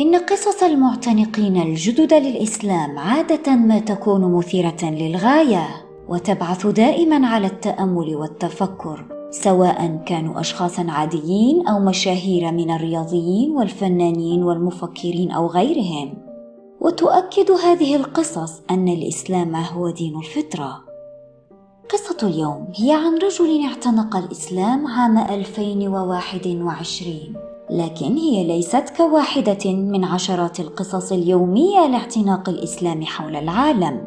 إن قصص المعتنقين الجدد للإسلام عادة ما تكون مثيرة للغاية وتبعث دائما على التأمل والتفكر سواء كانوا أشخاصا عاديين أو مشاهير من الرياضيين والفنانين والمفكرين أو غيرهم. وتؤكد هذه القصص أن الإسلام هو دين الفطرة. قصة اليوم هي عن رجل اعتنق الإسلام عام 2021 لكن هي ليست كواحدة من عشرات القصص اليومية لاعتناق الإسلام حول العالم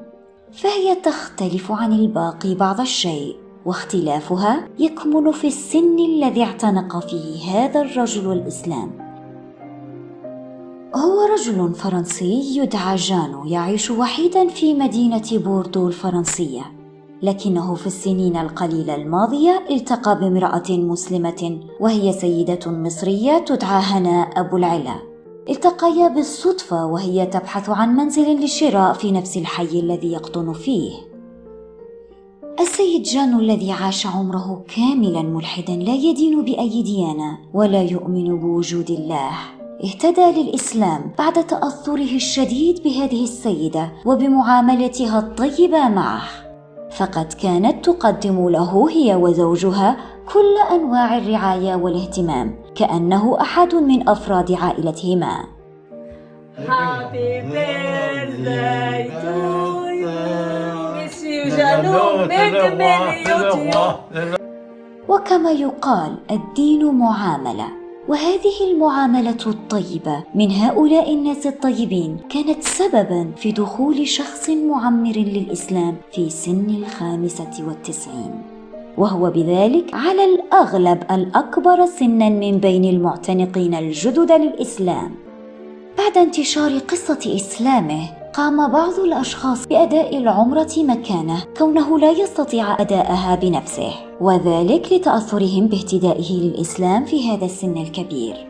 فهي تختلف عن الباقي بعض الشيء واختلافها يكمن في السن الذي اعتنق فيه هذا الرجل الإسلام. هو رجل فرنسي يدعى جانو يعيش وحيدا في مدينة بوردو الفرنسية. لكنه في السنين القليلة الماضية التقى بامرأة مسلمة وهي سيدة مصرية تدعى هناء أبو العلا. التقيا بالصدفة وهي تبحث عن منزل للشراء في نفس الحي الذي يقطن فيه. السيد جان الذي عاش عمره كاملا ملحدا لا يدين بأي ديانة ولا يؤمن بوجود الله. اهتدى للإسلام بعد تأثره الشديد بهذه السيدة وبمعاملتها الطيبة معه. فقد كانت تقدم له هي وزوجها كل أنواع الرعاية والاهتمام كأنه أحد من أفراد عائلتهما. Happy birthday to you وكما يقال الدين معاملة. وهذه المعاملة الطيبة من هؤلاء الناس الطيبين كانت سببا في دخول شخص معمر للإسلام في سن الخامسة والتسعين. وهو بذلك على الأغلب الأكبر سنا من بين المعتنقين الجدد للإسلام. بعد انتشار قصة إسلامه قام بعض الأشخاص بأداء العمرة مكانه كونه لا يستطيع أداءها بنفسه وذلك لتأثرهم باهتدائه للإسلام في هذا السن الكبير.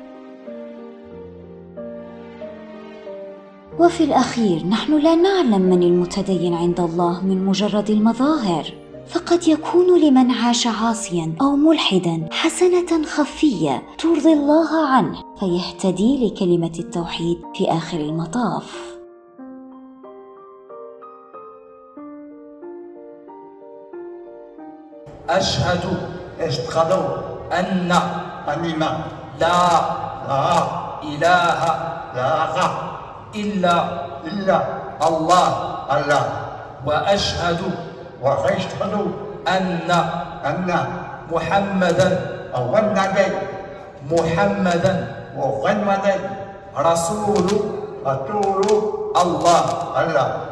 وفي الأخير نحن لا نعلم من المتدين عند الله من مجرد المظاهر فقد يكون لمن عاش عاصيا أو ملحدا حسنة خفية ترضي الله عنه فيهتدي لكلمة التوحيد في آخر المطاف. أشهد اشهد أن أن لا لا إله إله إلا إلا. الله. الله. وأشهد وأشهد أن أن محمدا والنبي محمدا محمد رسول رسول. الله. الله.